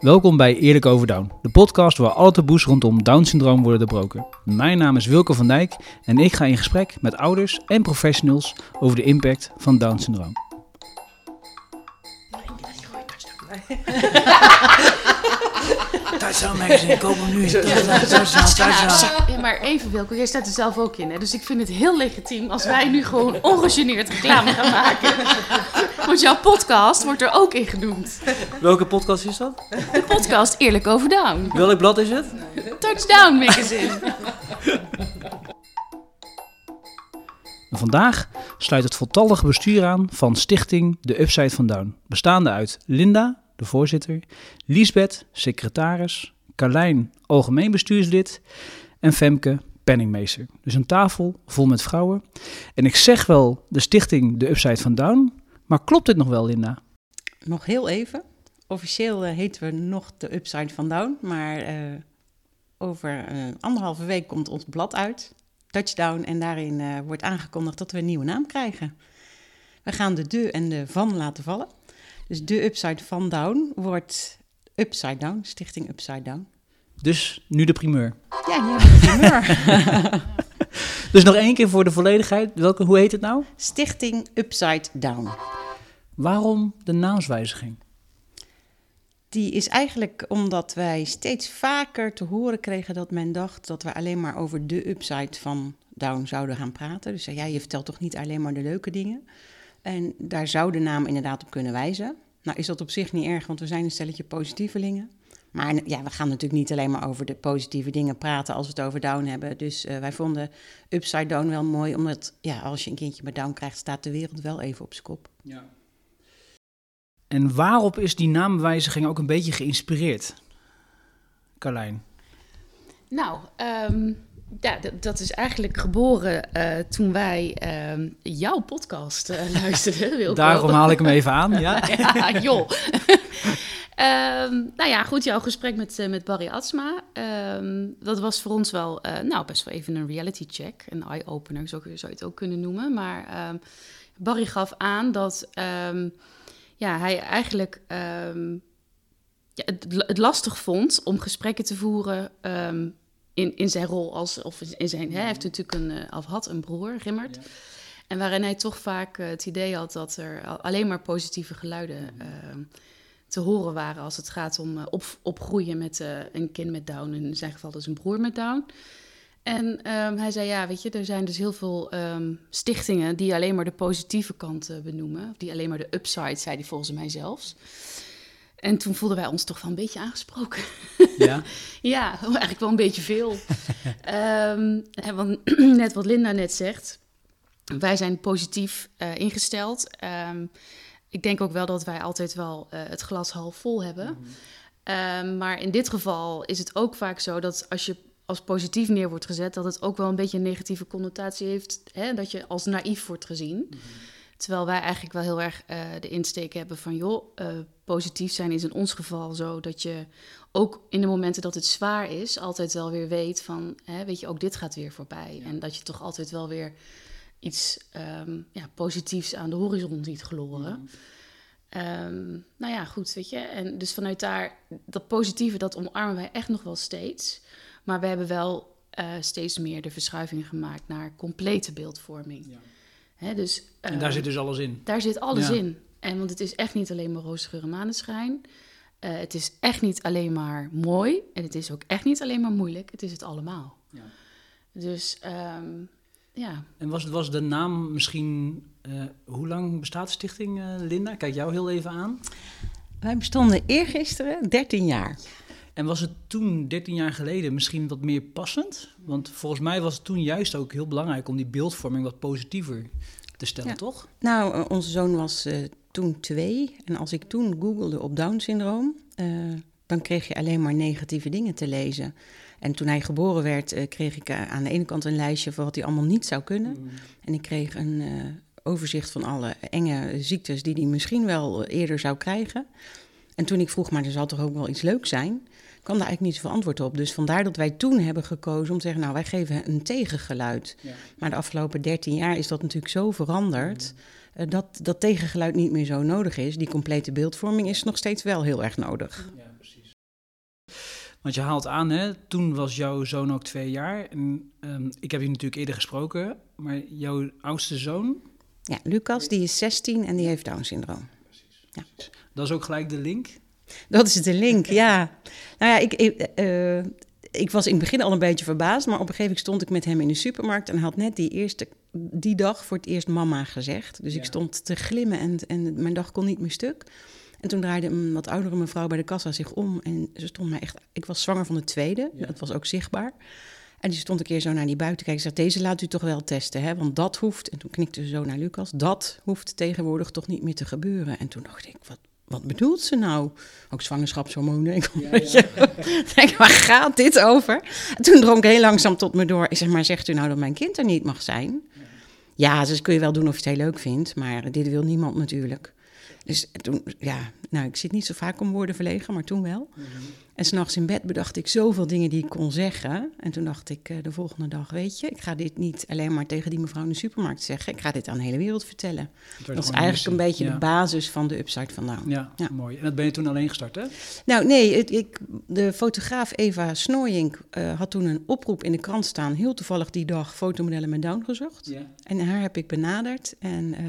Welkom bij Eerlijk Over Down, de podcast waar alle taboes rondom Down-syndroom worden doorbroken. Mijn naam is Wilke van Dijk en ik ga in gesprek met ouders en professionals over de impact van Down-syndroom. Touchdown magazine, koop hem nu. Maar even Wilco, jij staat er zelf ook in. Hè? Dus ik vind het heel legitiem als wij nu gewoon ongegeneerd reclame gaan maken. Want jouw podcast wordt er ook in genoemd. Welke podcast is dat? De podcast Eerlijk Over Down. Welk blad is het? Touchdown Magazine. Vandaag sluit het voltallige bestuur aan van Stichting De Upside van Down. Bestaande uit Linda, de voorzitter, Liesbeth, secretaris, Carlijn, algemeen bestuurslid en Femke, penningmeester. Dus een tafel vol met vrouwen. En ik zeg wel de Stichting De Upside van Down, maar klopt dit nog wel, Linda? Nog heel even. Officieel eh, heten we nog de Upside van Down, maar eh, over eh, anderhalve week komt ons blad uit, Touchdown, en daarin wordt aangekondigd dat we een nieuwe naam krijgen. We gaan de de en de van laten vallen. Dus de Upside van Down wordt Upside Down, Stichting Upside Down. Dus nu de primeur. Ja, ja, de primeur. Dus nog één keer voor de volledigheid. Welke, hoe heet het nou? Stichting Upside Down. Waarom de naamswijziging? Die is eigenlijk omdat wij steeds vaker te horen kregen dat men dacht dat we alleen maar over de upside van Down zouden gaan praten. Dus zei, ja, je vertelt toch niet alleen maar de leuke dingen. En daar zou de naam inderdaad op kunnen wijzen. Nou is dat op zich niet erg, want we zijn een stelletje positievelingen. Maar ja, we gaan natuurlijk niet alleen maar over de positieve dingen praten als we het over Down hebben. Dus eh, wij vonden Upside Down wel mooi, omdat ja, als je een kindje met Down krijgt, staat de wereld wel even op zijn kop. Ja. En waarop is die naamwijziging ook een beetje geïnspireerd? Carlijn. Nou, ehm, ja, dat is eigenlijk geboren eh, toen wij ehm, jouw podcast eh, luisterden. Wilco. Daarom haal ik hem even aan. Ja? ja, joh. Ehm, nou ja, goed, jouw gesprek met, eh, met Barry Atsma. ehm, dat was voor ons wel, nou, best wel even een reality check. Een eye-opener, zo zou je het ook kunnen noemen. Maar Barry gaf aan dat ja, hij eigenlijk ja, het, het lastig vond om gesprekken te voeren... in, in zijn rol als, of in zijn, hè, hij heeft natuurlijk een, eh, of had een broer, Rimmert. En waarin hij toch vaak eh, het idee had dat er al- alleen maar positieve geluiden ehm, te horen waren als het gaat om eh, op, opgroeien met een kind met Down. In zijn geval dus een broer met Down. En ehm, hij zei, ja, weet je, er zijn dus heel veel ehm, stichtingen die alleen maar de positieve kant benoemen. Of die alleen maar de upside, zei hij volgens mij zelfs. En toen voelden wij ons toch wel een beetje aangesproken. ja. Ja, eigenlijk wel een beetje veel. Ehm, en want, net wat Linda net zegt, wij zijn positief eh, ingesteld. Ehm, ik denk ook wel dat wij altijd wel eh, het glas half vol hebben. Ehm, maar in dit geval is het ook vaak zo dat als je als positief neer wordt gezet, dat het ook wel een beetje een negatieve connotatie heeft. Hè? Dat je als naïef wordt gezien. Terwijl wij eigenlijk wel heel erg eh, de insteek hebben van, joh, eh, positief zijn is in ons geval zo dat je ook in de momenten dat het zwaar is, altijd wel weer weet van, hè, weet je, ook dit gaat weer voorbij. En dat je toch altijd wel weer iets ehm, ja, positiefs aan de horizon ziet gloren. Ehm, nou ja, goed, weet je. En dus vanuit daar, dat positieve, dat omarmen wij echt nog wel steeds. Maar we hebben wel eh, steeds meer de verschuiving gemaakt naar complete beeldvorming. Hè, dus, En daar ehm, zit dus alles in. daar zit alles Ja. in. En want het is echt niet alleen maar roze geur en maneschijn. Eh, het is echt niet alleen maar mooi. En het is ook echt niet alleen maar moeilijk. Het is het allemaal. Ja. Dus ehm, ja. En was, was de naam misschien... eh, hoe lang bestaat de stichting, eh, Linda? Kijk jou heel even aan. Wij bestonden eergisteren 13 jaar. En was het toen, 13 jaar geleden, misschien wat meer passend? Want volgens mij was het toen juist ook heel belangrijk om die beeldvorming wat positiever te stellen, Ja. toch? Nou, eh, onze zoon was eh, toen twee. En als ik toen googelde op Down-syndroom, eh, dan kreeg je alleen maar negatieve dingen te lezen. En toen hij geboren werd, kreeg ik aan de ene kant een lijstje van wat hij allemaal niet zou kunnen. En ik kreeg een overzicht van alle enge ziektes die hij misschien wel eerder zou krijgen. En toen ik vroeg, maar er zal toch ook wel iets leuks zijn, kwam daar eigenlijk niet zoveel antwoord op. Dus vandaar dat wij toen hebben gekozen om te zeggen, nou, wij geven een tegengeluid. Ja. Maar de afgelopen 13 jaar is dat natuurlijk zo veranderd. eh, dat dat tegengeluid niet meer zo nodig is. Die complete beeldvorming is nog steeds wel heel erg nodig. Ja, precies. Want je haalt aan, hè, toen was jouw zoon ook twee jaar. En ehm, ik heb je natuurlijk eerder gesproken, maar jouw oudste zoon, Ja, Lucas, die is 16 en die heeft Down-syndroom. dat is ook gelijk de link. Dat is de link, ja. Nou ja, ik, ik, eh, ik was in het begin al een beetje verbaasd, maar op een gegeven moment stond ik met hem in de supermarkt en hij had net die eerste die dag voor het eerst mama gezegd. Dus ik stond te glimmen en, en mijn dag kon niet meer stuk. En toen draaide een wat oudere mevrouw bij de kassa zich om en ze stond mij echt. Ik was zwanger van de tweede, Ja. dat was ook zichtbaar. En die stond een keer zo naar die buiten kijken. Ik zei, deze laat u toch wel testen, hè? Want dat hoeft, en toen knikte ze zo naar Lucas, dat hoeft tegenwoordig toch niet meer te gebeuren. En toen dacht ik, wat, wat bedoelt ze nou? Ook zwangerschapshormonen. Ik denk, waar gaat dit over? En toen drong ik heel langzaam tot me door. Ik zeg, maar zegt u nou dat mijn kind er niet mag zijn? Ja, dus kun je wel doen of je het heel leuk vindt, maar dit wil niemand natuurlijk. Dus toen, ja, nou, ik zit niet zo vaak om woorden verlegen, maar toen wel. En s'nachts in bed bedacht ik zoveel dingen die ik kon zeggen. En toen dacht ik eh, de volgende dag, weet je, ik ga dit niet alleen maar tegen die mevrouw in de supermarkt zeggen. Ik ga dit aan de hele wereld vertellen. Dat is eigenlijk een beetje ja. de basis van de Upside van Down. Ja, Ja. mooi. En dat ben je toen alleen gestart, hè? Nou, nee, het, ik, de fotograaf Eva Snooyink eh, had toen een oproep in de krant staan. Heel toevallig die dag fotomodellen met Down gezocht. En haar heb ik benaderd. En eh,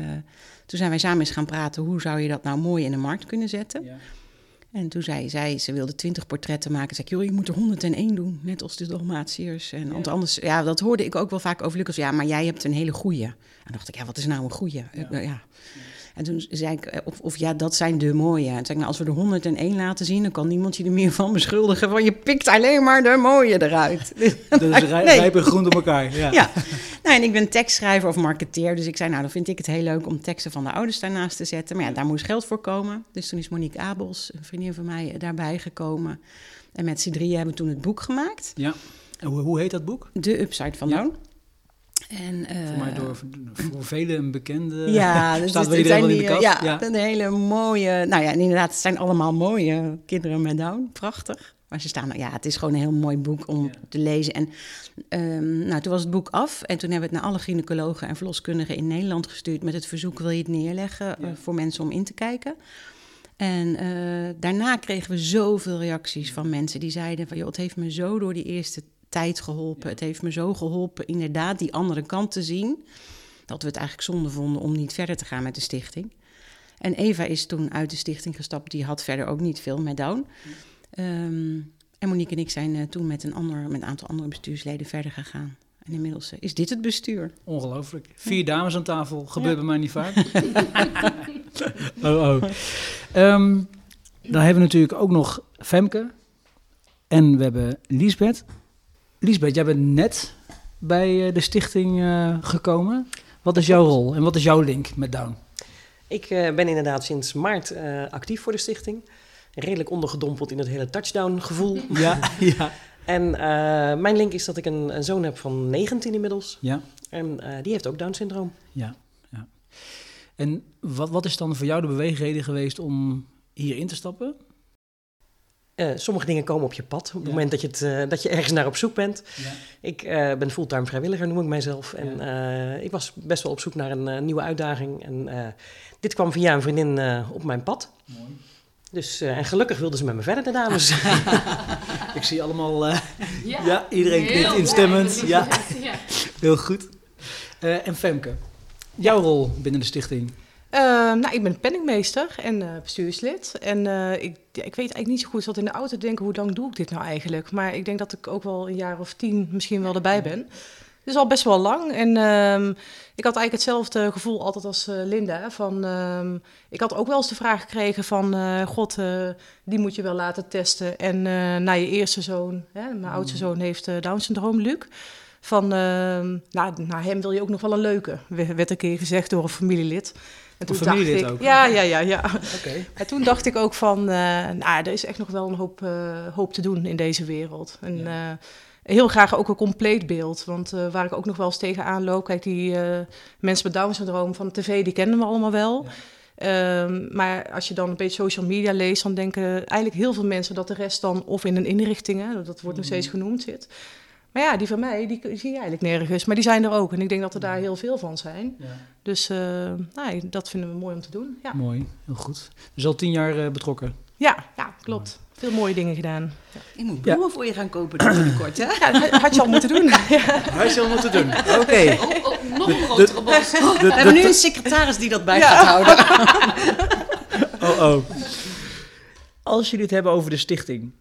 toen zijn wij samen eens gaan praten. Hoe zou je dat nou mooi in de markt kunnen zetten? ja. En toen zei zij, ze wilde 20 portretten maken. Zei ik, joh, je moet er 101 doen, net als de Dalmatiërs. En want anders, ja, dat hoorde ik ook wel vaak over Lucas. Ja, maar jij hebt een hele goeie. En dacht ik, ja, wat is nou een goeie? Ja. Ja. En toen zei ik, eh, of, of ja, dat zijn de mooie. En toen zei ik, nou, als we er 101 laten zien, dan kan niemand je er meer van beschuldigen. Van je pikt alleen maar de mooie eruit. Dat is rij, Nee. groen door elkaar. Ja. Ja, en ik ben tekstschrijver of marketeer. Dus ik zei, nou, dan vind ik het heel leuk om teksten van de ouders daarnaast te zetten. Maar ja, daar moest geld voor komen. Dus toen is Monique Abels, een vriendin van mij, daarbij gekomen. En met z'n drieën hebben we toen het boek gemaakt. Ja. En hoe, hoe heet dat boek? De Upside van Ja. Down. En, eh, Voor mij door voor velen een bekende. Ja, dus staat wel in de kast. eh, Ja, een hele mooie... Nou ja, en inderdaad, het zijn allemaal mooie kinderen met Down. Prachtig. Maar ze staan... Ja, het is gewoon een heel mooi boek om Ja. te lezen. En ehm, nou, toen was het boek af. En toen hebben we het naar alle gynaecologen en verloskundigen in Nederland gestuurd... met het verzoek, wil je het neerleggen eh, voor mensen om in te kijken? En eh, daarna kregen we zoveel reacties van mensen die zeiden van... joh, het heeft me zo door die eerste tijd geholpen. Ja. Het heeft me zo geholpen inderdaad die andere kant te zien... dat we het eigenlijk zonde vonden om niet verder te gaan met de stichting. En Eva is toen uit de stichting gestapt. Die had verder ook niet veel met Down. Ehm, en Monique en ik zijn eh, toen met een, ander, met een aantal andere bestuursleden verder gegaan. En inmiddels eh, is dit het bestuur. Ongelooflijk. Vier dames aan tafel. Gebeurt Ja. bij mij niet vaak. oh, oh. Ehm, dan hebben we natuurlijk ook nog Femke. En we hebben Liesbeth. Liesbeth, jij bent net bij eh, de stichting eh, gekomen. Wat is jouw rol en wat is jouw link met Down? Ik eh, ben inderdaad sinds maart eh, actief voor de stichting. Redelijk ondergedompeld in het hele touchdown-gevoel. Ja, ja. En eh, mijn link is dat ik een, een zoon heb van 19 inmiddels. Ja, En eh, die heeft ook Down-syndroom. ja, ja. En wat, wat is dan voor jou de beweegreden geweest om hierin te stappen? Eh, sommige dingen komen op je pad op het Ja. moment dat je, het, dat je ergens naar op zoek bent. Ja. Ik ben fulltime vrijwilliger, noem ik mijzelf. En Ja. ik was best wel op zoek naar een nieuwe uitdaging. En dit kwam via een vriendin op mijn pad. Mooi. Dus, eh, en gelukkig wilden ze met me verder, de dames. Ik zie allemaal, eh, Ja, iedereen knikt instemmend. Ja. ja. heel goed. Eh, en Femke, jouw rol binnen de stichting? Nou, ik ben penningmeester en eh, bestuurslid. En eh, ik, ja, ik weet eigenlijk niet zo goed, ik zat in de auto te denken, hoe lang doe ik dit nou eigenlijk? Maar ik denk dat ik ook wel een jaar of tien misschien wel erbij ben. Dus al best wel lang. En ehm, ik had eigenlijk hetzelfde gevoel altijd als eh, Linda. Van, ehm, ik had ook wel eens de vraag gekregen van... eh, God, eh, die moet je wel laten testen. En naar je eerste zoon, hè, mijn oudste zoon heeft Down-syndroom, Luc. Van, ehm, nou, naar hem wil je ook nog wel een leuke, we- werd een keer gezegd door een familielid. En familielid dacht ik, ook? Ja, ja, ja, ja. Oké. En toen dacht ik ook van, eh, nou, er is echt nog wel een hoop, eh, hoop te doen in deze wereld. En eh, heel graag ook een compleet beeld. Want waar ik ook nog wel eens tegenaan loop, kijk, die mensen met Down-syndroom van de tv, die kennen we allemaal wel. Ehm, maar als je dan een beetje social media leest, dan denken eigenlijk heel veel mensen dat de rest dan of in een inrichting, hè, dat wordt nog steeds genoemd, zit. Maar ja, die van mij, die zie je eigenlijk nergens. Maar die zijn er ook. En ik denk dat er daar heel veel van zijn. Ja. Dus eh, nou, dat vinden we mooi om te doen. Ja, Mooi, heel goed. Dus al tien jaar eh, betrokken. ja, ja klopt. Veel mooie dingen gedaan. Ik moet bloemen voor je gaan kopen binnenkort, hè? Ja, dat had je al moeten doen. Ja. Hij zal moeten doen. Oké. Oh, oh, nog een grotere bos. We hebben nu een secretaris die dat bij gaat houden. Oh, oh. Als jullie het hebben over de stichting,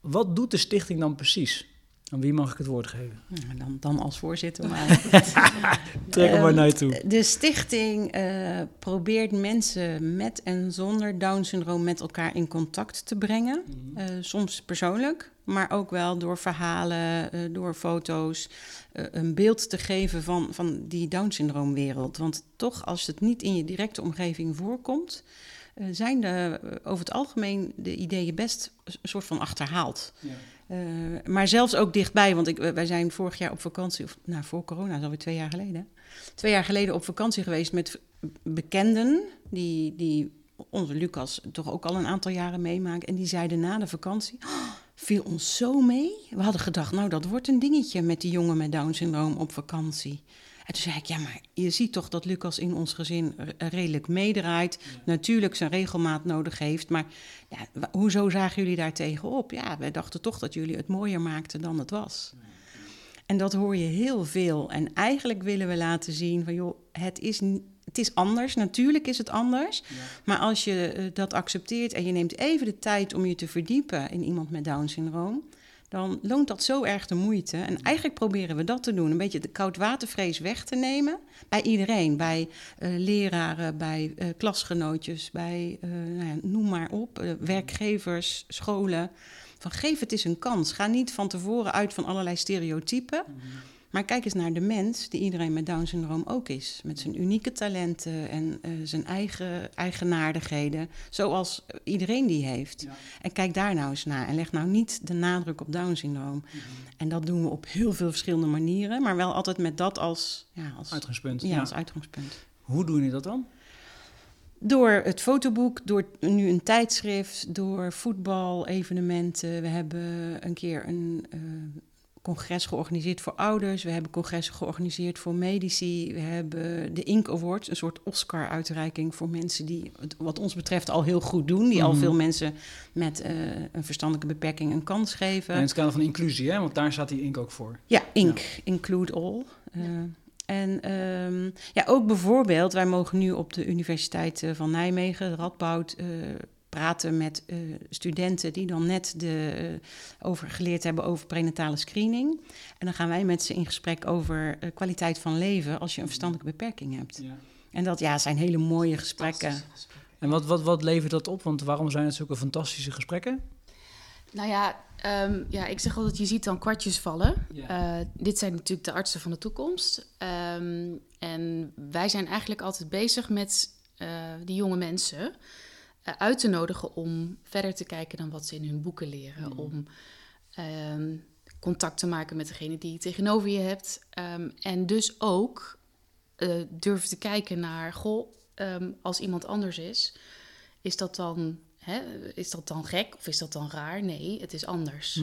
wat doet de stichting dan precies? Aan wie mag ik het woord geven? Nou, dan, dan als voorzitter. Maar Trek hem maar naar je toe. de stichting eh, probeert mensen met en zonder Down-syndroom met elkaar in contact te brengen. Eh, soms persoonlijk, maar ook wel door verhalen, eh, door foto's. een beeld te geven van, van die Down-syndroomwereld. Want toch, als het niet in je directe omgeving voorkomt, zijn de, over het algemeen de ideeën best een soort van achterhaald. Eh, maar zelfs ook dichtbij, want ik, wij zijn vorig jaar op vakantie, of nou voor corona, dat is alweer twee jaar geleden. Twee jaar geleden op vakantie geweest met bekenden, die, die onze Lucas toch ook al een aantal jaren meemaken. En die zeiden na de vakantie, "Oh, viel ons zo mee. We hadden gedacht, nou dat wordt een dingetje met die jongen met Down-syndroom op vakantie. En toen zei ik, ja, maar je ziet toch dat Lucas in ons gezin redelijk meedraait. Natuurlijk zijn regelmaat nodig heeft. Maar ja, hoezo zagen jullie daar tegenop? Ja, wij dachten toch dat jullie het mooier maakten dan het was. En dat hoor je heel veel. En eigenlijk willen we laten zien van, joh, het is, het is anders. Natuurlijk is het anders. Maar als je eh, dat accepteert en je neemt even de tijd om je te verdiepen in iemand met Down-syndroom, dan loont dat zo erg de moeite. En eigenlijk proberen we dat te doen. Een beetje de koudwatervrees weg te nemen. Bij iedereen. Bij eh, leraren, bij eh, klasgenootjes, bij eh, nou noem maar op. werkgevers, scholen. Van geef het eens een kans. Ga niet van tevoren uit van allerlei stereotypen. Maar kijk eens naar de mens, die iedereen met Down-syndroom ook is. Met zijn unieke talenten en eh, zijn eigen eigenaardigheden. Zoals iedereen die heeft. En kijk daar nou eens naar. En leg nou niet de nadruk op Down-syndroom. En dat doen we op heel veel verschillende manieren. Maar wel altijd met dat als, ja, als, Uitgangspunt. ja, Ja. als uitgangspunt. Hoe doen jullie dat dan? Door het fotoboek, door nu een tijdschrift, door voetbal-evenementen. We hebben een keer een eh, congres georganiseerd voor ouders. We hebben congressen georganiseerd voor medici. We hebben de Ink Awards, een soort Oscar-uitreiking voor mensen die het wat ons betreft al heel goed doen. Die al Mhm. veel mensen met eh, een verstandelijke beperking een kans geven. In het kader van inclusie, hè? want daar staat die ink ook voor. Ja, INC, Include All. Eh, En ehm, ja, ook bijvoorbeeld, wij mogen nu op de Universiteit eh, van Nijmegen, Radboud, eh, praten met eh, studenten die dan net de, eh, over geleerd hebben over prenatale screening. En dan gaan wij met ze in gesprek over eh, kwaliteit van leven als je een verstandelijke beperking hebt. En dat ja, zijn hele mooie gesprekken. En wat, wat, wat levert dat op? Want waarom zijn het zulke fantastische gesprekken? Nou ja, ehm, ja, ik zeg altijd, je ziet dan kwartjes vallen. Eh, dit zijn natuurlijk de artsen van de toekomst. Ehm, en wij zijn eigenlijk altijd bezig met eh, die jonge mensen uit te nodigen om verder te kijken dan wat ze in hun boeken leren. Om ehm, contact te maken met degene die je tegenover je hebt. Ehm, en dus ook eh, durven te kijken naar, goh, ehm, als iemand anders is, is dat dan, hè, is dat dan gek of is dat dan raar? Nee, het is anders.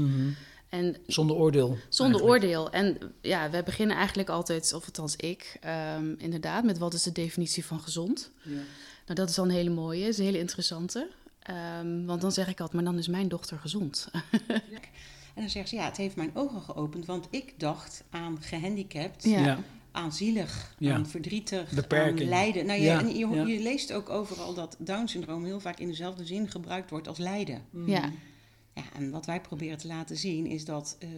En Zonder oordeel. zonder eigenlijk. oordeel. En ja, we beginnen eigenlijk altijd, of althans ik, ehm, inderdaad, met wat is de definitie van gezond? Nou, dat is dan een hele mooie, is een hele interessante. Ehm, want dan zeg ik altijd, maar dan is mijn dochter gezond. En dan zeggen ze, ja, het heeft mijn ogen geopend, want ik dacht aan gehandicapt, Ja. Ja. aan zielig, Ja. aan verdrietig, Beperking. aan lijden. Nou, je, Ja, en je, ja. je leest ook overal dat Down-syndroom heel vaak in dezelfde zin gebruikt wordt als lijden. Ja, Ja, en wat wij proberen te laten zien is dat, eh,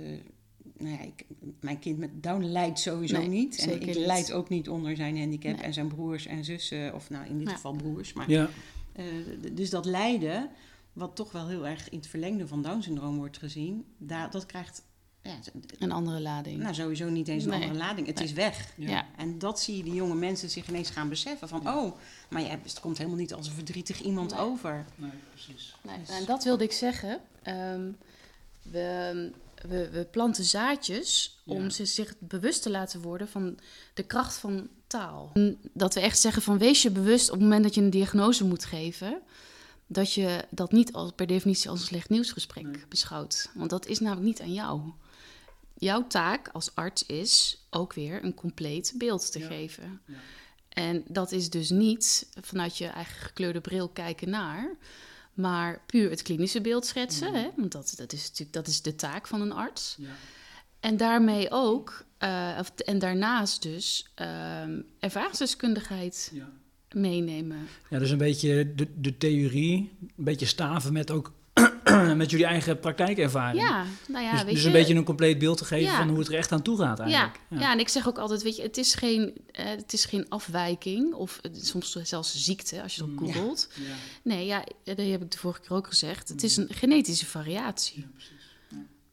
nou ja, ik, mijn kind met Down lijdt sowieso Nee, niet. En ik niet. lijd ook niet onder zijn handicap Nee. en zijn broers en zussen, of nou in dit Ja. geval broers. Maar, Ja. eh, dus dat lijden, wat toch wel heel erg in het verlengde van Down-syndroom wordt gezien, daar, dat krijgt ja, een andere lading. nou, sowieso niet eens een Nee. andere lading. Het Nee. is weg. ja. En dat zie je die jonge mensen zich ineens gaan beseffen. Van, oh, maar jij, het komt helemaal niet als een verdrietig iemand Nee. over. Nee, precies. Nee, en dat wilde ik zeggen. Ehm, we, we, we planten zaadjes om ze zich bewust te laten worden van de kracht van taal. Dat we echt zeggen van wees je bewust op het moment dat je een diagnose moet geven, dat je dat niet als, per definitie als een slecht nieuwsgesprek Nee. beschouwt. Want dat is namelijk niet aan jou. Jouw taak als arts is ook weer een compleet beeld te Ja. geven. Ja. En dat is dus niet vanuit je eigen gekleurde bril kijken naar, maar puur het klinische beeld schetsen. Hè? Want dat, dat is natuurlijk dat is de taak van een arts. Ja. En daarmee ook, eh, of, en daarnaast dus, ehm ervaringsdeskundigheid Ja. meenemen. Ja, dus een beetje de, de theorie, een beetje staven met ook met jullie eigen praktijkervaring. Ja, nou ja, dus weet dus je. een beetje een compleet beeld te geven Ja. van hoe het er echt aan toe gaat ja, eigenlijk. ja. en ik zeg ook altijd, weet je, het is geen, eh, het is geen afwijking of eh, soms zelfs ziekte als je dat Mm. googelt. Ja. Nee, ja, dat heb ik de vorige keer ook gezegd. Het is een genetische variatie. Ja, precies.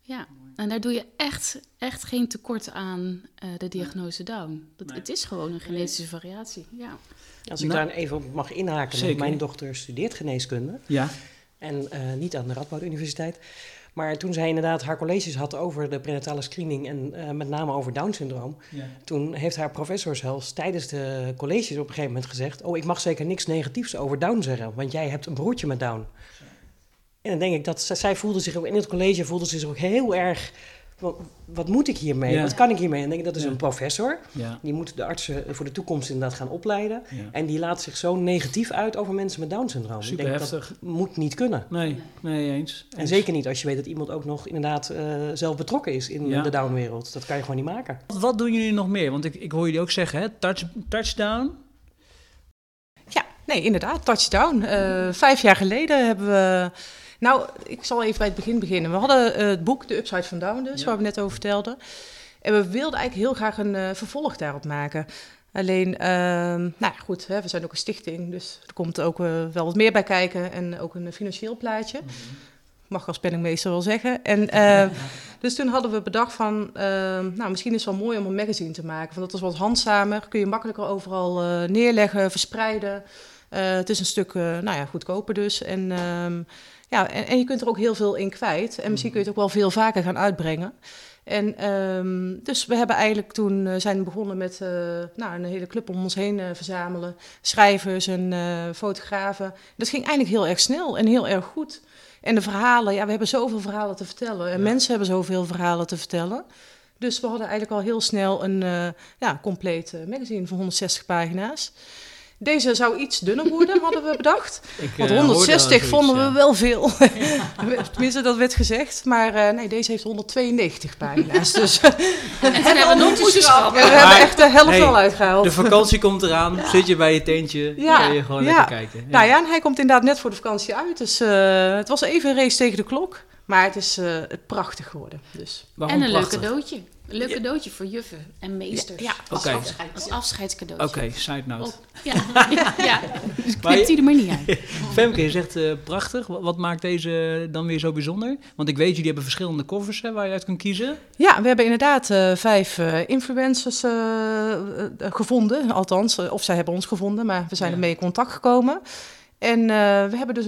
Ja, en daar doe je echt, echt geen tekort aan eh, de diagnose Down. Dat, Nee. Het is gewoon een genetische variatie. Ja. Als ik Nou, daar even op mag inhaken. zeker. Mijn dochter studeert geneeskunde. Ja, En eh, niet aan de Radboud Universiteit. Maar toen zij inderdaad haar colleges had over de prenatale screening en eh, met name over Down-syndroom, ja. toen heeft haar professor zelfs tijdens de colleges op een gegeven moment gezegd: Oh, ik mag zeker niks negatiefs over Down zeggen, want jij hebt een broertje met Down. En dan denk ik dat zij, zij voelde zich ook in het college voelde ze zich ook heel erg. Wat, wat moet ik hiermee? Ja. Wat kan ik hiermee? En dan denk ik dat is Ja. een professor. ja. Die moet de artsen voor de toekomst inderdaad gaan opleiden. ja. En die laat zich zo negatief uit over mensen met Down-syndroom. Ik Super denk heftig. dat moet niet kunnen. Nee, nee, eens. En Eens. zeker niet als je weet dat iemand ook nog inderdaad eh, zelf betrokken is in Ja. de downwereld. Dat kan je gewoon niet maken. Wat, wat doen jullie nog meer? Want ik, ik hoor jullie ook zeggen, hè? Touch, touchdown. Ja, nee, inderdaad, touchdown. Eh, vijf jaar geleden hebben we... Nou, ik zal even bij het begin beginnen. We hadden eh, het boek The Upside from Down dus, Ja. waar we net over vertelden. En we wilden eigenlijk heel graag een eh, vervolg daarop maken. Alleen, ehm, nou ja, goed, hè, we zijn ook een stichting, dus er komt ook eh, wel wat meer bij kijken. En ook een financieel plaatje, mag ik als penningmeester wel zeggen. En, dus toen hadden we bedacht van, ehm, nou, misschien is het wel mooi om een magazine te maken. Want dat is wat handzamer, kun je makkelijker overal neerleggen, verspreiden. Het is een stuk nou ja, goedkoper dus. En, ehm, ja, en, en je kunt er ook heel veel in kwijt. En misschien kun je het ook wel veel vaker gaan uitbrengen. En ehm, dus we hebben eigenlijk toen eh, zijn begonnen met eh, nou, een hele club om ons heen eh, verzamelen. Schrijvers en fotografen. Dat ging eigenlijk heel erg snel en heel erg goed. En de verhalen, ja, we hebben zoveel verhalen te vertellen. En Ja. mensen hebben zoveel verhalen te vertellen. Dus we hadden eigenlijk al heel snel een ja, compleet magazine van 160 pagina's. Deze zou iets dunner worden, hadden we. Ik, Want eh, al 160 zoiets, vonden ja. we wel veel. Tenminste, dat werd gezegd. Maar eh, nee, deze heeft 192 pagina's. Dus En hebben we nog moeten schrappen. we Maar- hebben echt de helft Hey, al uitgehaald. De vakantie komt eraan, zit je bij je tentje, Ja, kan je gewoon ja. lekker kijken. Ja. Nou ja, en hij komt inderdaad net voor de vakantie uit. Dus eh, het was even een race tegen de klok. Maar het is eh, prachtig geworden. Dus. Waarom En een leuk cadeautje. Een leuk cadeautje voor juffen en meesters. Ja, als, Oké. afscheid- als afscheidscadeautje. Oké, side note. Op- Ja, ja, ja. Dus knipt hij er maar niet uit. Femke, je zegt eh, prachtig. Wat, maakt deze dan weer zo bijzonder? Want ik weet, jullie hebben verschillende covers hè, waar je uit kunt kiezen. Ja, we hebben inderdaad eh, vijf eh, influencers gevonden. Althans, of zij hebben ons gevonden, maar we zijn Ja. ermee in contact gekomen. En eh, we hebben dus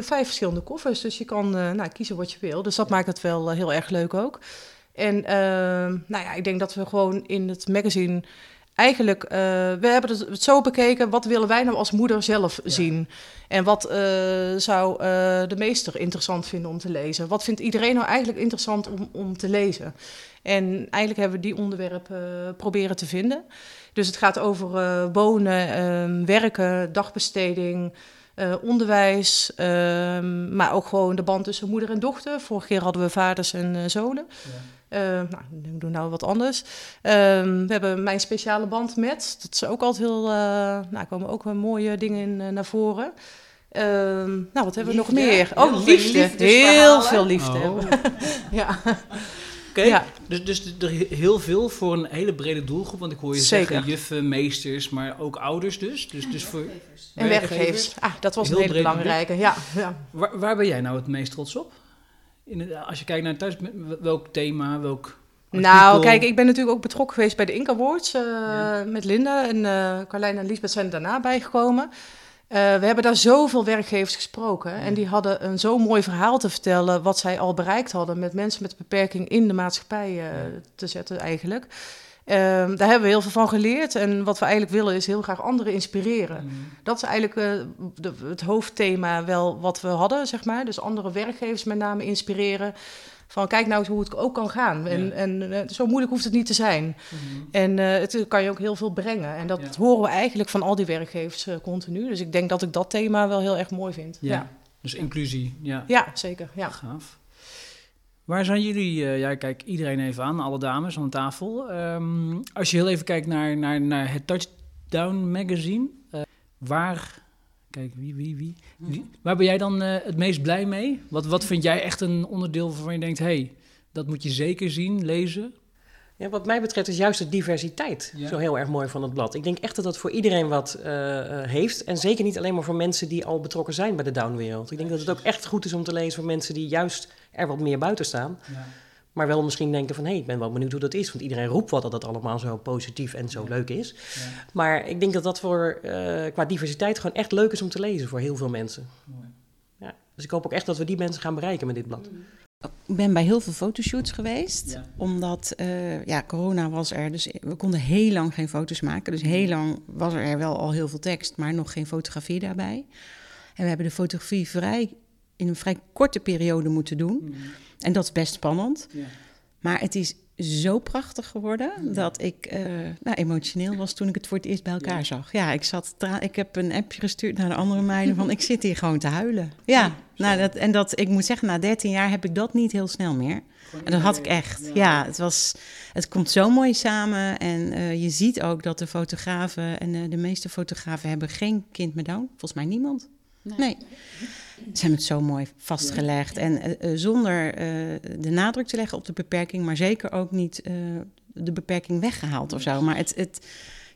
vijf verschillende koffers, dus je kan eh, nou, kiezen wat je wil. Dus dat maakt het wel eh, heel erg leuk ook. En eh, nou ja, ik denk dat we gewoon in het magazine eigenlijk, we hebben het, zo bekeken, wat willen wij nou als moeder zelf zien? En wat zou de meester interessant vinden om te lezen? Wat vindt iedereen nou eigenlijk interessant om, om te lezen? En eigenlijk hebben we die onderwerpen proberen te vinden. Dus het gaat over wonen, ehm, werken, dagbesteding, eh, onderwijs, ehm, maar ook gewoon de band tussen moeder en dochter. Vorige keer hadden we vaders en eh, zonen. Eh, nou, ik doe nou wat anders. Ehm, we hebben mijn speciale band met. Dat is ook altijd heel. nou, komen ook wel mooie dingen in, naar voren. Ehm, nou, wat hebben we nog meer? Oh, liefde. Heel veel liefde. Oh. ja. Oké, Ja. dus, dus er heel veel voor een hele brede doelgroep. Want ik hoor je Zeker. zeggen juffen, meesters, maar ook ouders dus. Dus, dus voor En werkgevers. Ah, dat was Heel een hele belangrijke. Ja, ja. Waar, waar ben jij nou het meest trots op? In als je kijkt naar thuis, welk thema, welk Nou, kijk, ik ben natuurlijk ook betrokken geweest bij de Inca Awards eh, Ja. met Linda. En eh Carlijn en Lisbeth zijn er daarna bijgekomen. Eh, we hebben daar zoveel werkgevers gesproken. En die hadden een zo mooi verhaal te vertellen... wat zij al bereikt hadden met mensen met beperking in de maatschappij eh, te zetten eigenlijk. Ehm, daar hebben we heel veel van geleerd. En wat we eigenlijk willen is heel graag anderen inspireren. Mm. Dat is eigenlijk eh, de- het hoofdthema wel wat we hadden, zeg maar. Dus andere werkgevers met name inspireren. Van kijk nou eens hoe het ook kan gaan. En, Ja. en eh, zo moeilijk hoeft het niet te zijn. Mhm. En eh, het kan je ook heel veel brengen. En dat Ja. horen we eigenlijk van al die werkgevers eh, continu. Dus ik denk dat ik dat thema wel heel erg mooi vind. Ja. Dus inclusie, ja. Ja, zeker. Ja. Gaaf. Waar zijn jullie, ja, kijk iedereen even aan, alle dames aan tafel. Ehm, als je heel even kijkt naar, naar, naar het Touchdown magazine, waar, kijk wie, wie, wie, waar ben jij dan eh, het meest blij mee? Wat, wat vind jij echt een onderdeel waarvan je denkt, hé, hey, dat moet je zeker zien, lezen? Ja, wat mij betreft is juist de diversiteit Ja. zo heel erg mooi van het blad. Ik denk echt dat dat voor iedereen wat eh, eh, heeft. En zeker niet alleen maar voor mensen die al betrokken zijn bij de downwereld. Ik denk dat het ook echt goed is om te lezen voor mensen die juist er wat meer buiten staan. Maar wel misschien denken van, hé, ik ben wel benieuwd hoe dat is. Want iedereen roept wat dat dat allemaal zo positief en zo leuk is. Maar ik denk dat dat voor, eh, qua diversiteit gewoon echt leuk is om te lezen voor heel veel mensen. Ja, dus ik hoop ook echt dat we die mensen gaan bereiken met dit blad. Ik ben bij heel veel fotoshoots geweest, Ja. omdat eh, ja, corona was er. Dus we konden heel lang geen foto's maken. Dus heel lang was er wel al heel veel tekst, maar nog geen fotografie daarbij. En we hebben de fotografie vrij, in een vrij korte periode moeten doen. En dat is best spannend. Maar het is zo prachtig geworden dat ik eh, nou, emotioneel was toen ik het voor het eerst bij elkaar zag. Ja, ik, zat ik heb een appje gestuurd naar de andere meiden van ik zit hier gewoon te huilen. Ja, nou, dat, en dat, ik moet zeggen, na 13 jaar heb ik dat niet heel snel meer. En dat had ik echt. Ja, het, was, het komt zo mooi samen. En eh, je ziet ook dat de fotografen en eh, de meeste fotografen hebben geen kind met Down. Volgens mij niemand. Nee. Ze hebben het zo mooi vastgelegd. En eh, eh, zonder eh, de nadruk te leggen op de beperking, maar zeker ook niet de beperking weggehaald of zo. Maar het, het,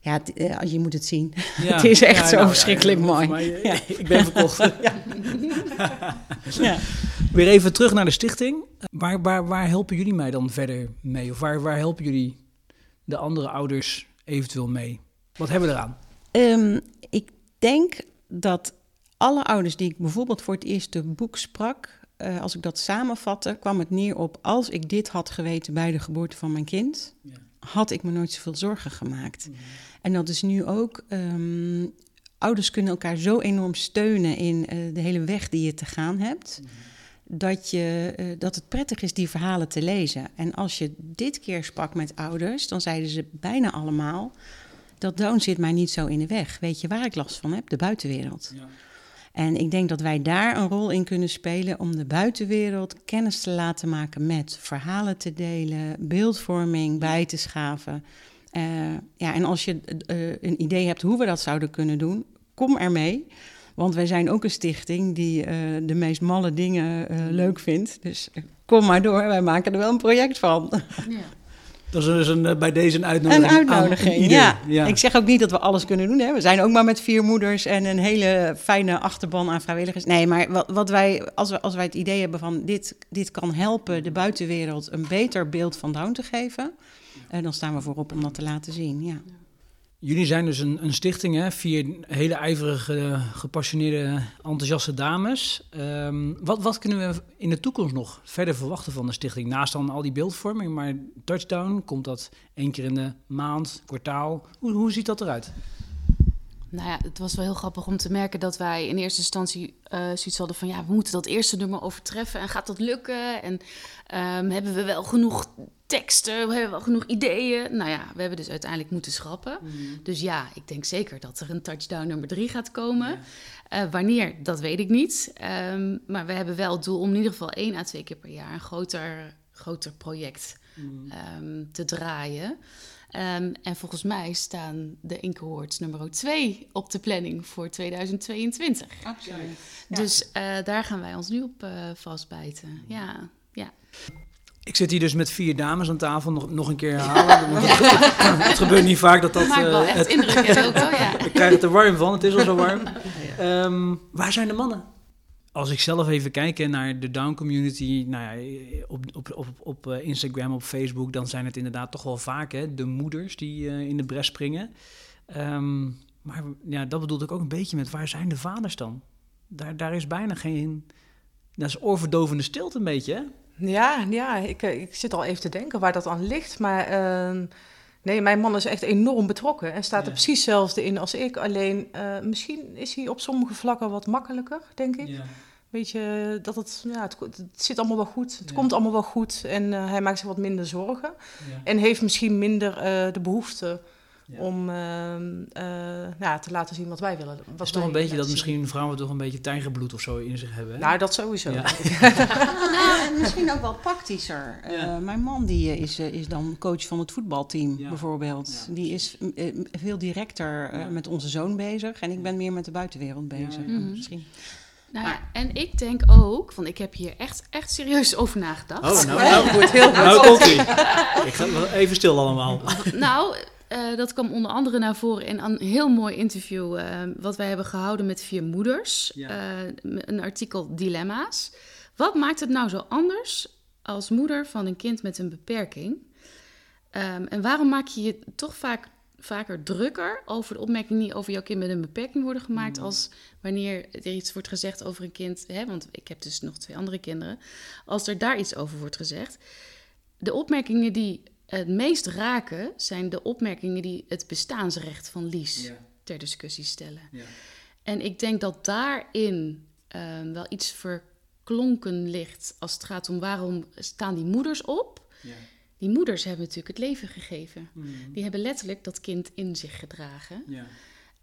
ja, het, je moet het zien. Het is echt zo verschrikkelijk mooi. Ik ben verkocht. Ja. Weer even terug naar de stichting. Waar, waar, waar helpen jullie mij dan verder mee? Of waar, waar helpen jullie de andere ouders eventueel mee? Wat hebben we eraan? Ehm, ik denk dat alle ouders die ik bijvoorbeeld voor het eerste boek sprak, eh, als ik dat samenvatte, kwam het neer op als ik dit had geweten bij de geboorte van mijn kind, Ja. had ik me nooit zoveel zorgen gemaakt. En dat is nu ook. ehm, ouders kunnen elkaar zo enorm steunen in eh, de hele weg die je te gaan hebt. Dat, je, eh, dat het prettig is die verhalen te lezen. En als je dit keer sprak met ouders, dan zeiden ze bijna allemaal: dat Down zit mij niet zo in de weg. Weet je waar ik last van heb? De buitenwereld. En ik denk dat wij daar een rol in kunnen spelen om de buitenwereld kennis te laten maken met verhalen te delen, beeldvorming bij te schaven. Eh, ja, en als je eh, een idee hebt hoe we dat zouden kunnen doen, kom er mee. Want wij zijn ook een stichting die eh, de meest malle dingen eh, leuk vindt. Dus eh, kom maar door, wij maken er wel een project van. Ja. Dat is dus een, eh, bij deze een uitnodiging. Een uitnodiging, aan ieder. ja. ja. Ik zeg ook niet dat we alles kunnen doen. Hè. We zijn ook maar met vier moeders en een hele fijne achterban aan vrijwilligers. Nee, maar wat, wat wij, als, we, als wij het idee hebben van dit, dit kan helpen de buitenwereld een beter beeld van Down te geven, eh, dan staan we voorop om dat te laten zien. Ja. Jullie zijn dus een, een stichting, hè? vier hele ijverige, gepassioneerde, enthousiaste dames. Ehm, wat, wat kunnen we in de toekomst nog verder verwachten van de stichting? Naast dan al die beeldvorming, maar Touchdown, komt dat één keer in de maand, kwartaal? Hoe, hoe ziet dat eruit? Nou ja, het was wel heel grappig om te merken dat wij in eerste instantie eh, zoiets hadden van... ja, we moeten dat eerste nummer overtreffen en gaat dat lukken? En ehm, hebben we wel genoeg teksten? Hebben we wel genoeg ideeën? Nou ja, we hebben dus uiteindelijk moeten schrappen. Dus ja, ik denk zeker dat er een touchdown nummer drie gaat komen. Eh, wanneer, dat weet ik niet. Ehm, maar we hebben wel het doel om in ieder geval één à twee keer per jaar... een groter, groter project ehm, te draaien... Ehm, en volgens mij staan de Awards nummer 2 op de planning voor 2022. Absoluut. Dus eh, daar gaan wij ons nu op eh, vastbijten. Ja, ja. Ik zit hier dus met vier dames aan tafel, nog, nog een keer herhalen. want Het, het gebeurt niet vaak dat dat... Maakt wel eh, echt het- indruk, ook wel, ja. Ik krijg het er warm van, het is al zo warm. Ehm, waar zijn de mannen? Als ik zelf even kijk naar de Down community, nou ja, op, op, op, op eh, Instagram, op Facebook, dan zijn het inderdaad toch wel vaak hè, de moeders die eh, in de bres springen. Ehm, maar ja, dat bedoelde ik ook een beetje met waar zijn de vaders dan? Daar, daar is bijna geen. Dat is oorverdovende stilte een beetje, hè? Ja, ja ik, eh, ik zit al even te denken waar dat aan ligt. Maar eh, nee, mijn man is echt enorm betrokken en staat Ja. er precies hetzelfde in als ik. Alleen eh, misschien is hij op sommige vlakken wat makkelijker, denk ik. Weet je, dat het, ja, het, het zit allemaal wel goed. Het Ja. komt allemaal wel goed. En eh, hij maakt zich wat minder zorgen. Ja. En heeft misschien minder de behoefte Ja. Om ehm, eh, ja, te laten zien wat wij willen. Wat Dat is toch een beetje dat zien. misschien vrouwen toch een beetje tijgerbloed of zo in zich hebben. hè? Nou, dat sowieso. Ja. Nou, en misschien ook wel praktischer. Ja. Eh, mijn man die eh, is, is dan coach van het voetbalteam Ja. bijvoorbeeld. Ja. Die is veel directer eh, Ja. met onze zoon bezig. En ik ben meer met de buitenwereld bezig. Ja, ja. Mhm. Misschien. Nou ja, en ik denk ook, want ik heb hier echt, echt serieus over nagedacht. Oh, nou, nou goed. Heel goed. Nou komt ie. Ik ga wel even stil allemaal. Nou, eh, dat kwam onder andere naar voren in een heel mooi interview eh, wat wij hebben gehouden met vier moeders. Ja. Eh, een artikel Dilemma's. Wat maakt het nou zo anders als moeder van een kind met een beperking? Ehm, en waarom maak je je toch vaak, vaker drukker over de opmerkingen die over jouw kind met een beperking worden gemaakt, als wanneer er iets wordt gezegd over een kind? Hè, want ik heb dus nog twee andere kinderen. Als er daar iets over wordt gezegd. De opmerkingen die het meest raken, zijn de opmerkingen die het bestaansrecht van Lies ter discussie stellen. Ja. En ik denk dat daarin ehm, wel iets verklonken ligt als het gaat om waarom staan die moeders op. Ja. Die moeders hebben natuurlijk het leven gegeven. Mhm. Die hebben letterlijk dat kind in zich gedragen. Ja.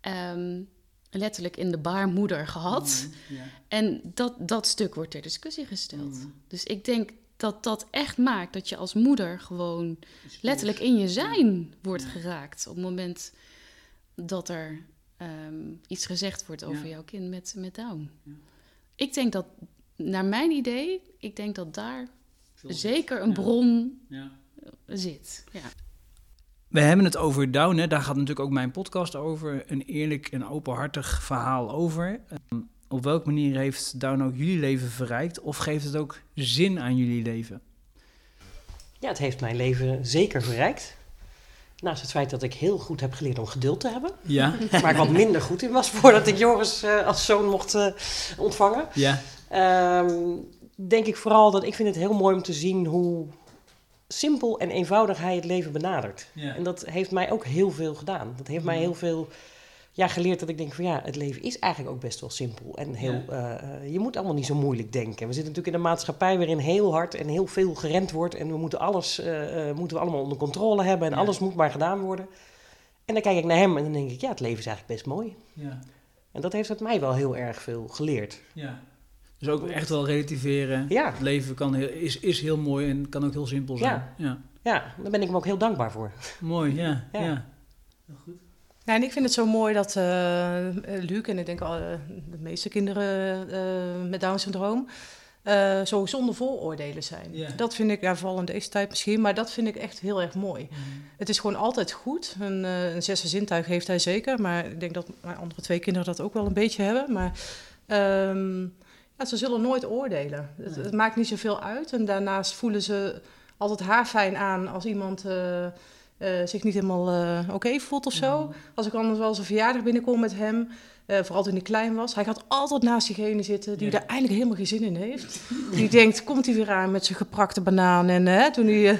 Ehm, letterlijk in de baarmoeder gehad. Mhm. En dat, dat stuk wordt ter discussie gesteld. Mhm. Dus ik denk dat dat echt maakt dat je als moeder gewoon letterlijk in je zijn wordt Ja. geraakt. Op het moment dat er ehm, iets gezegd wordt over Ja. jouw kind met, met Down. Ja. Ik denk dat, naar mijn idee, ik denk dat daar Veel zeker een Ja. bron Ja. zit. Ja. We hebben het over Down, hè. daar gaat natuurlijk ook mijn podcast over. Een eerlijk en openhartig verhaal over. Ehm, op welke manier heeft Down ook jullie leven verrijkt? Of geeft het ook zin aan jullie leven? Ja, het heeft mijn leven zeker verrijkt. Naast het feit dat ik heel goed heb geleerd om geduld te hebben. Ja, Waar ik wat minder goed in was voordat ik Joris eh, als zoon mocht eh, ontvangen. ja, Ehm, denk ik vooral dat ik vind het heel mooi om te zien hoe simpel en eenvoudig hij het leven benadert. ja. En dat heeft mij ook heel veel gedaan. Dat heeft mij heel veel ja, geleerd dat ik denk van ja, het leven is eigenlijk ook best wel simpel. En heel, eh, eh, je moet allemaal niet zo moeilijk denken. We zitten natuurlijk in een maatschappij waarin heel hard en heel veel gerend wordt. En we moeten alles eh, eh, moeten we allemaal onder controle hebben. En Ja. alles moet maar gedaan worden. En dan kijk ik naar hem en dan denk ik, ja, het leven is eigenlijk best mooi. ja, En dat heeft het mij wel heel erg veel geleerd. ja. Dus ook echt wel relativeren. Ja. Het leven kan heel, is, is heel mooi en kan ook heel simpel zijn. Ja. ja. Ja, daar ben ik hem ook heel dankbaar voor. Mooi, ja. Ja. ja. Ja, en ik vind het zo mooi dat eh Luc en ik denk al eh, de meeste kinderen eh, met Down-syndroom eh, zo zonder vooroordelen zijn. Dat vind ik, ja, vooral in deze tijd misschien, maar dat vind ik echt heel erg mooi. Mhm. Het is gewoon altijd goed. Een, een zesde zintuig heeft hij zeker, maar ik denk dat mijn andere twee kinderen dat ook wel een beetje hebben. Maar ehm, ja, ze zullen nooit oordelen. Het, het maakt niet zoveel uit. En daarnaast voelen ze altijd haarfijn aan als iemand eh, zich niet helemaal eh, oké voelt of zo. Als ik anders wel eens een verjaardag binnenkom met hem, vooral toen hij klein was. Hij gaat altijd naast diegene zitten die Ja. er eigenlijk helemaal geen zin in heeft. Die denkt, komt hij weer aan met zijn geprakte banaan en, toen hij, eh,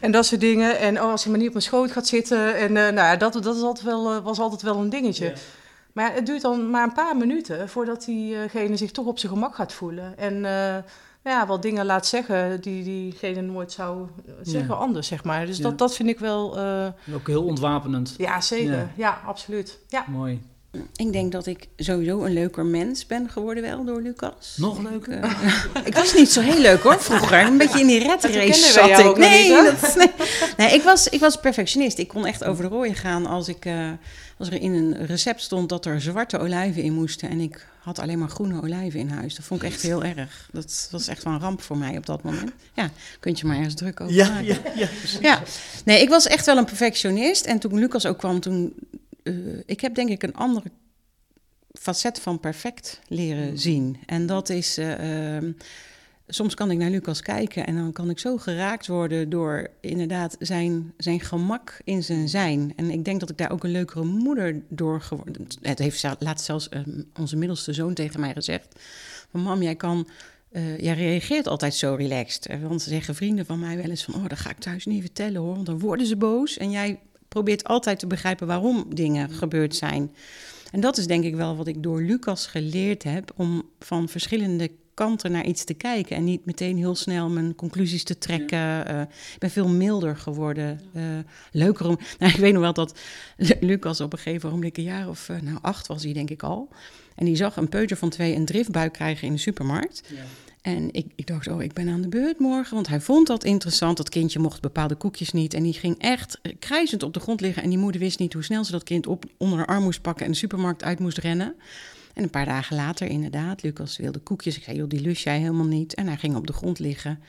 en dat soort dingen. En oh, als hij maar niet op mijn schoot gaat zitten. En nou ja, dat, dat is altijd wel, was altijd wel een dingetje. Maar het duurt dan maar een paar minuten voordat diegene zich toch op zijn gemak gaat voelen. En ja, wat dingen laat zeggen die diegene nooit zou zeggen Ja. anders, zeg maar. Dus Ja. dat, dat vind ik wel, eh, Ook heel ontwapenend. ja zeker. Ja. Ja, absoluut. Ja. Mooi. Ik denk dat ik sowieso een leuker mens ben geworden wel door Lucas. Nog leuker? Ik, eh, ik was niet zo heel leuk hoor vroeger. Een beetje in die red race zat ik. Nee, niet, dat, nee. nee ik, was, ik was perfectionist. Ik kon echt over de rooien gaan als, ik, eh, als er in een recept stond dat er zwarte olijven in moesten. En ik had alleen maar groene olijven in huis. Dat vond ik echt heel erg. Dat was echt wel een ramp voor mij op dat moment. Ja, kunt je maar ergens druk over Ja, maken. ja, ja. Ja, nee, ik was echt wel een perfectionist. En toen Lucas ook kwam, toen... eh, ik heb denk ik een andere facet van perfect leren zien. En dat is... eh, ehm, soms kan ik naar Lucas kijken en dan kan ik zo geraakt worden door inderdaad zijn, zijn gemak in zijn zijn. En ik denk dat ik daar ook een leukere moeder door geworden. Het heeft laatst zelfs eh, onze middelste zoon tegen mij gezegd: van, Mam, jij kan. eh, jij reageert altijd zo relaxed. Want ze zeggen vrienden van mij wel eens van... oh, dat ga ik thuis niet vertellen hoor, want dan worden ze boos. En jij probeert altijd te begrijpen waarom dingen gebeurd zijn. En dat is denk ik wel wat ik door Lucas geleerd heb... om van verschillende kanten naar iets te kijken en niet meteen heel snel mijn conclusies te trekken. Eh, ik ben veel milder geworden. Uh, leuker om. Nou, ik weet nog wel dat Lucas op een gegeven moment, een jaar of nou, acht was hij, denk ik al. En die zag een peuter van twee een driftbuik krijgen in de supermarkt. Ja. En ik, ik dacht, oh, ik ben aan de beurt morgen. Want hij vond dat interessant. Dat kindje mocht bepaalde koekjes niet. En die ging echt krijzend op de grond liggen. En die moeder wist niet hoe snel ze dat kind op, onder haar arm moest pakken en de supermarkt uit moest rennen. En een paar dagen later, inderdaad, Lucas wilde koekjes. Ik zei, joh, die lust jij helemaal niet. En hij ging op de grond liggen,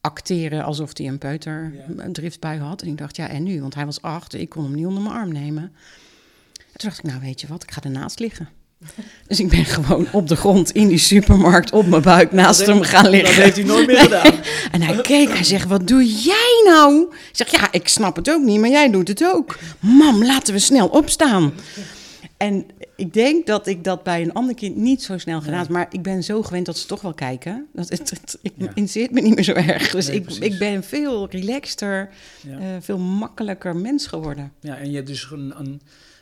acteren alsof hij een peuter, een driftbui had. En ik dacht, ja, en nu? Want hij was acht, ik kon hem niet onder mijn arm nemen. En toen dacht ik, nou, weet je wat, ik ga ernaast liggen. Dus ik ben gewoon op de grond in die supermarkt op mijn buik naast hem gaan liggen. Dat heeft hij nooit meer gedaan. En hij keek, hij zegt, wat doe jij nou? Ik zeg, ja, ik snap het ook niet, maar jij doet het ook. Mam, laten we snel opstaan. En ik denk dat ik dat bij een ander kind niet zo snel gedaan heb. Maar ik ben zo gewend dat ze toch wel kijken. Dat het, het ik ja. interesseert me niet meer zo erg. Dus ik, ik ben veel relaxter, ja. uh, veel makkelijker mens geworden. Ja, en je hebt dus een, een,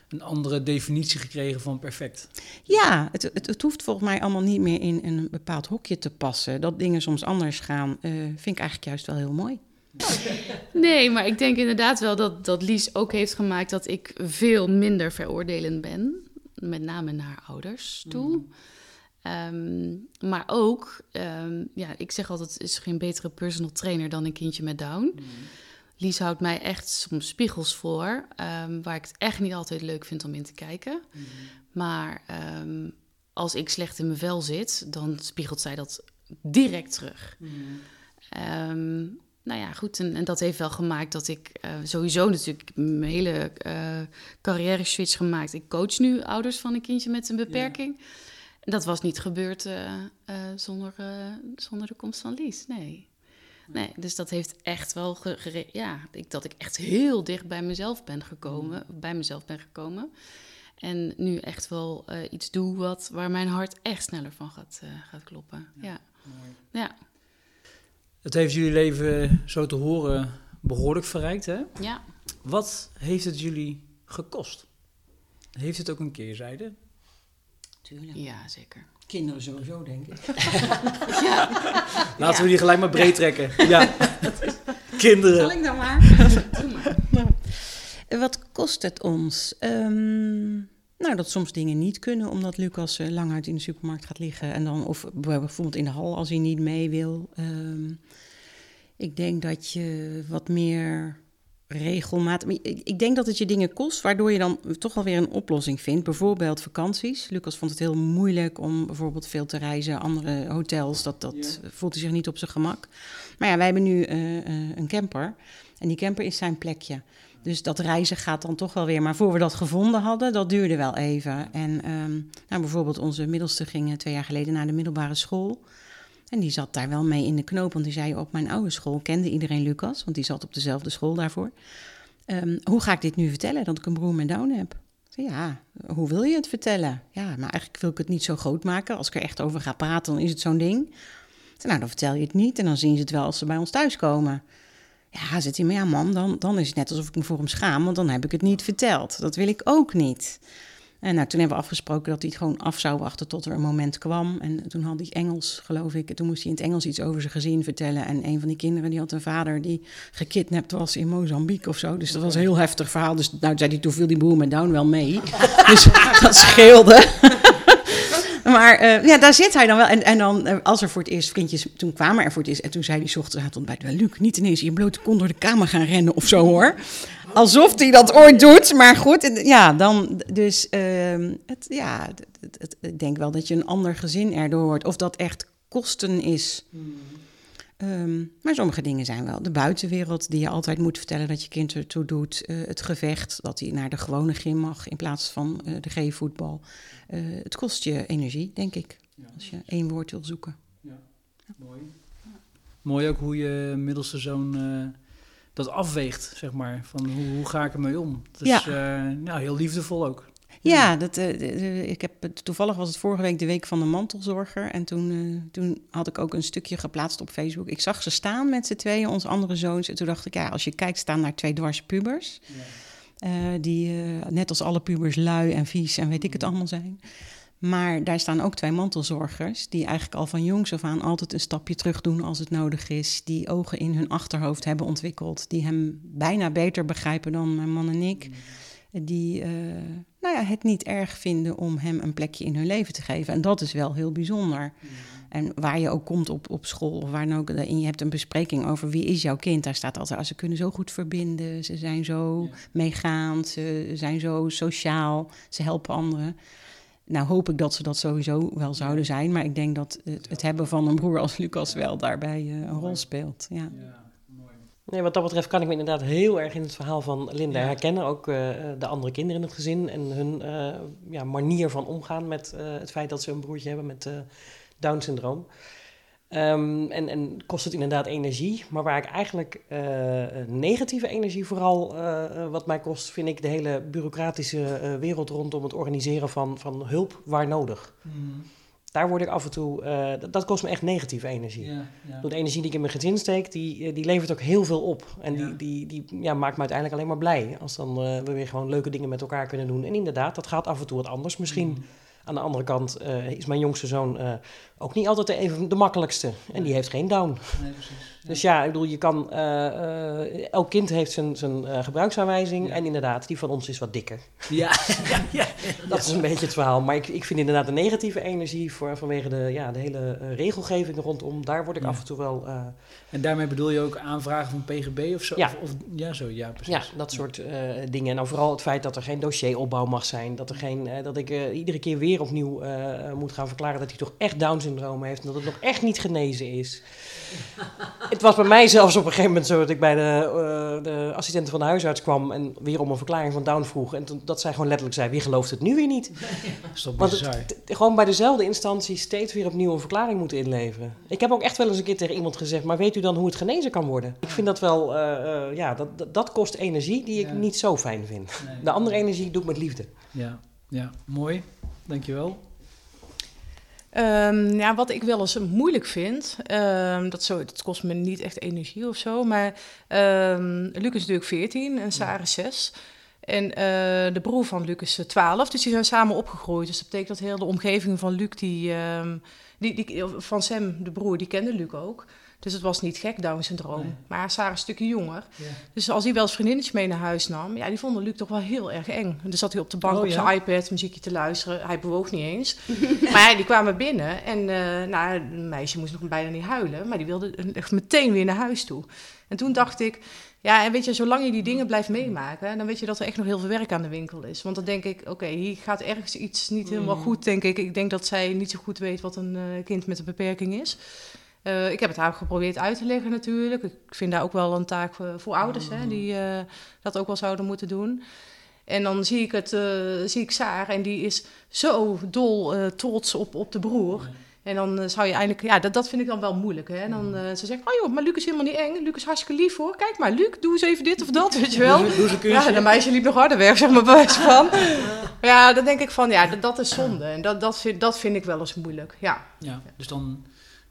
een, andere definitie gekregen van perfect. Ja, het, het, het, hoeft volgens mij allemaal niet meer in een bepaald hokje te passen. Dat dingen soms anders gaan, uh, vind ik eigenlijk juist wel heel mooi. Nee, maar ik denk inderdaad wel dat, dat Lies ook heeft gemaakt dat ik veel minder veroordelend ben. Met name naar ouders toe. Mm. Um, maar ook, um, ja, ik zeg altijd, is geen betere personal trainer dan een kindje met Down. Mm. Lies houdt mij echt soms spiegels voor, um, waar ik het echt niet altijd leuk vind om in te kijken. Mm. Maar als ik slecht in mijn vel zit, dan spiegelt zij dat direct terug. Mm nou ja, goed. En, en, dat heeft wel gemaakt dat ik uh, sowieso natuurlijk mijn hele uh, carrière switch gemaakt. Ik coach nu ouders van een kindje met een beperking. En dat was niet gebeurd uh, zonder, zonder de komst van Lies. Nee. Nee, dus dat heeft echt wel ja, ik, dat ik echt heel dicht bij mezelf ben gekomen, bij mezelf ben gekomen. En nu echt wel iets doe wat, waar mijn hart echt sneller van gaat, gaat kloppen. Ja. ja. Mooi. ja. Het heeft jullie leven, zo te horen, behoorlijk verrijkt, hè? Ja. Wat heeft het jullie gekost? Heeft het ook een keerzijde? Tuurlijk. Ja, zeker. Kinderen sowieso, denk ik. ja. Laten we die gelijk maar breed trekken. Ja. Kinderen. Zal ik dan maar? maar. Wat kost het ons? Um, nou, dat soms dingen niet kunnen, omdat Lucas uh, lang uit in de supermarkt gaat liggen. En dan, of bijvoorbeeld in de hal als hij niet mee wil. Um, ik denk dat je wat meer regelmatig. Ik, denk dat het je dingen kost, waardoor je dan toch wel weer een oplossing vindt. Bijvoorbeeld vakanties. Lucas vond het heel moeilijk om bijvoorbeeld veel te reizen, andere hotels. Dat, dat voelt hij zich niet op zijn gemak. Maar ja, wij hebben nu uh, uh, een camper. En die camper is zijn plekje. Dus dat reizen gaat dan toch wel weer. Maar voor we dat gevonden hadden, dat duurde wel even. En um, nou, bijvoorbeeld onze middelste ging twee jaar geleden naar de middelbare school. En die zat daar wel mee in de knoop. Want die zei op mijn oude school kende iedereen Lucas. Want die zat op dezelfde school daarvoor. Um, hoe ga ik dit nu vertellen dat ik een broer met Down heb? Ja, hoe wil je het vertellen? Ja, maar eigenlijk wil ik het niet zo groot maken. Als ik er echt over ga praten, dan is het zo'n ding. Nou, dan vertel je het niet en dan zien ze het wel als ze bij ons thuiskomen. Ja, zit hij, maar ja, man, dan, dan is het net alsof ik me voor hem schaam, want dan heb ik het niet verteld. Dat wil ik ook niet. En nou, toen hebben we afgesproken dat hij het gewoon af zou wachten tot er een moment kwam. En toen had hij Engels, geloof ik. toen moest hij in het Engels iets over zijn gezin vertellen. En een van die kinderen die had een vader die gekidnapt was in Mozambique of zo. Dus dat was een heel heftig verhaal. Dus nou zei hij, toen viel die broer met Down wel mee. dus dat scheelde. Maar uh, ja, daar zit hij dan wel. En, en dan, uh, als er voor het eerst vriendjes, toen kwamen er voor het eerst. En toen zei hij ochtends aan het Luc, niet ineens in blote kont door de kamer gaan rennen of zo hoor. Alsof hij dat ooit doet, maar goed. Ja, dan, dus uh, het, ja, het, het, ik denk wel dat je een ander gezin erdoor wordt. Of dat echt kosten is. Hmm. Um, maar sommige dingen zijn wel de buitenwereld die je altijd moet vertellen dat je kind ertoe doet. Uh, het gevecht, dat hij naar de gewone gym mag in plaats van uh, de G-voetbal. Uh, het kost je energie, denk ik, ja. als je één woord wil zoeken. Ja, ja. mooi. Mooi ook hoe je middelste zoon dat afweegt, zeg maar. Van hoe, hoe ga ik ermee om? Is ja. nou, heel liefdevol ook. Ja, dat, uh, ik heb, toevallig was het vorige week de week van de mantelzorger. En toen, uh, toen had ik ook een stukje geplaatst op Facebook. Ik zag ze staan met z'n tweeën, onze andere zoons. En toen dacht ik, ja, als je kijkt, staan daar twee dwarse pubers. Ja. Die net als alle pubers lui en vies en weet ik het allemaal zijn. Maar daar staan ook twee mantelzorgers die eigenlijk al van jongs af aan altijd een stapje terug doen als het nodig is. Die ogen in hun achterhoofd hebben ontwikkeld. Die hem bijna beter begrijpen dan mijn man en ik. Die uh, nou ja, het niet erg vinden om hem een plekje in hun leven te geven. En dat is wel heel bijzonder. En waar je ook komt op, op school of waar dan ook, en je hebt een bespreking over wie is jouw kind, daar staat altijd, als ah, ze kunnen zo goed verbinden, ze zijn zo ja. meegaand, ze zijn zo sociaal, ze helpen anderen. Nou hoop ik dat ze dat sowieso wel zouden zijn, maar ik denk dat het, het hebben van een broer als Lucas wel daarbij uh, een rol speelt. Ja. Nee, wat dat betreft kan ik me inderdaad heel erg in het verhaal van Linda herkennen. Ook uh, de andere kinderen in het gezin en hun uh, ja, manier van omgaan met het feit dat ze een broertje hebben met Down-syndroom. Um, en, en kost het inderdaad energie. Maar waar ik eigenlijk uh, negatieve energie vooral uh, wat mij kost, vind ik de hele bureaucratische uh, wereld rondom het organiseren van, van hulp waar nodig. Mm. Daar word ik af en toe, dat, dat, kost me echt negatieve energie. Ja. De energie die ik in mijn gezin steek, die, die levert ook heel veel op. En die, die, die ja, maakt me uiteindelijk alleen maar blij. Als dan we weer gewoon leuke dingen met elkaar kunnen doen. En inderdaad, dat gaat af en toe wat anders. Misschien mm. Aan de andere kant is mijn jongste zoon ook niet altijd even de makkelijkste. En die heeft geen down. Nee, precies. Dus ja, ik bedoel, je kan. Uh, elk kind heeft zijn, zijn uh, gebruiksaanwijzing. En inderdaad, die van ons is wat dikker. Ja, ja, ja. dat is een beetje het verhaal. Maar ik, ik vind inderdaad de negatieve energie voor, vanwege de, ja, de hele regelgeving rondom. Daar word ik af en toe wel. en daarmee bedoel je ook aanvragen van PGB of zo? Ja, of, of, ja zo, ja, precies. Ja, dat soort dingen. En dan vooral het feit dat er geen dossieropbouw mag zijn. Dat, er geen, dat ik iedere keer weer opnieuw moet gaan verklaren dat hij toch echt Down syndroom heeft. En dat het nog echt niet genezen is. Het was bij mij zelfs op een gegeven moment zo dat ik bij de, uh, de assistente van de huisarts kwam en weer om een verklaring van Down vroeg. En toen, dat zij gewoon letterlijk zei, wie gelooft het nu weer niet? Ja, Want het, gewoon bij dezelfde instantie steeds weer opnieuw een verklaring moeten inleveren. Ik heb ook echt wel eens een keer tegen iemand gezegd, maar weet u dan hoe het genezen kan worden? Ik vind dat wel, uh, uh, ja, dat, dat kost energie die ik ja. niet zo fijn vind. Nee, de andere energie doe ik met liefde. Ja, ja mooi. Dankjewel. Um, ja, wat ik wel eens moeilijk vind, um, dat, zo, dat kost me niet echt energie of zo, maar um, Luc is natuurlijk 14 en Sarah 6. En uh, de broer van Luc is 12, dus die zijn samen opgegroeid. Dus dat betekent dat heel de omgeving van Luc, die, die, die, van Sam, de broer, die kende Luc ook. Dus het was niet gek, Down-syndroom. Nee. Maar Sarah een stukje jonger. Ja. Dus als hij wel eens vriendinnetjes mee naar huis nam... ja, die vonden Luc toch wel heel erg eng. En dan zat hij op de bank oh, op zijn ja? iPad muziekje te luisteren. Hij bewoog niet eens. maar ja, die kwamen binnen. En uh, nou, een meisje moest nog bijna niet huilen. Maar die wilde echt meteen weer naar huis toe. En toen dacht ik... Ja, en weet je, zolang je die dingen blijft meemaken, dan weet je dat er echt nog heel veel werk aan de winkel is. Want dan denk ik, oké, okay, hier gaat ergens iets niet helemaal mm. goed, denk ik. Ik denk dat zij niet zo goed weet wat een uh, kind met een beperking is. Uh, ik heb het haar geprobeerd uit te leggen natuurlijk. Ik vind daar ook wel een taak voor, voor ouders, hè, die uh, dat ook wel zouden moeten doen. En dan zie ik, het, uh, zie ik Saar en die is zo dol trots op, op de broer. Ja. En dan zou je eindelijk, ja, dat, dat vind ik dan wel moeilijk. Hè? En dan ze zegt, oh joh, maar Luc is helemaal niet eng. Luc is hartstikke lief hoor. Kijk maar, Luc, doe eens even dit of dat, weet je wel. Doe, doe ja, de meisje liep nog harder weg, zeg maar, bij van. Ja, dan denk ik van, ja, dat, dat is zonde. En dat, dat, vind, dat vind ik wel eens moeilijk, ja. Ja, dus dan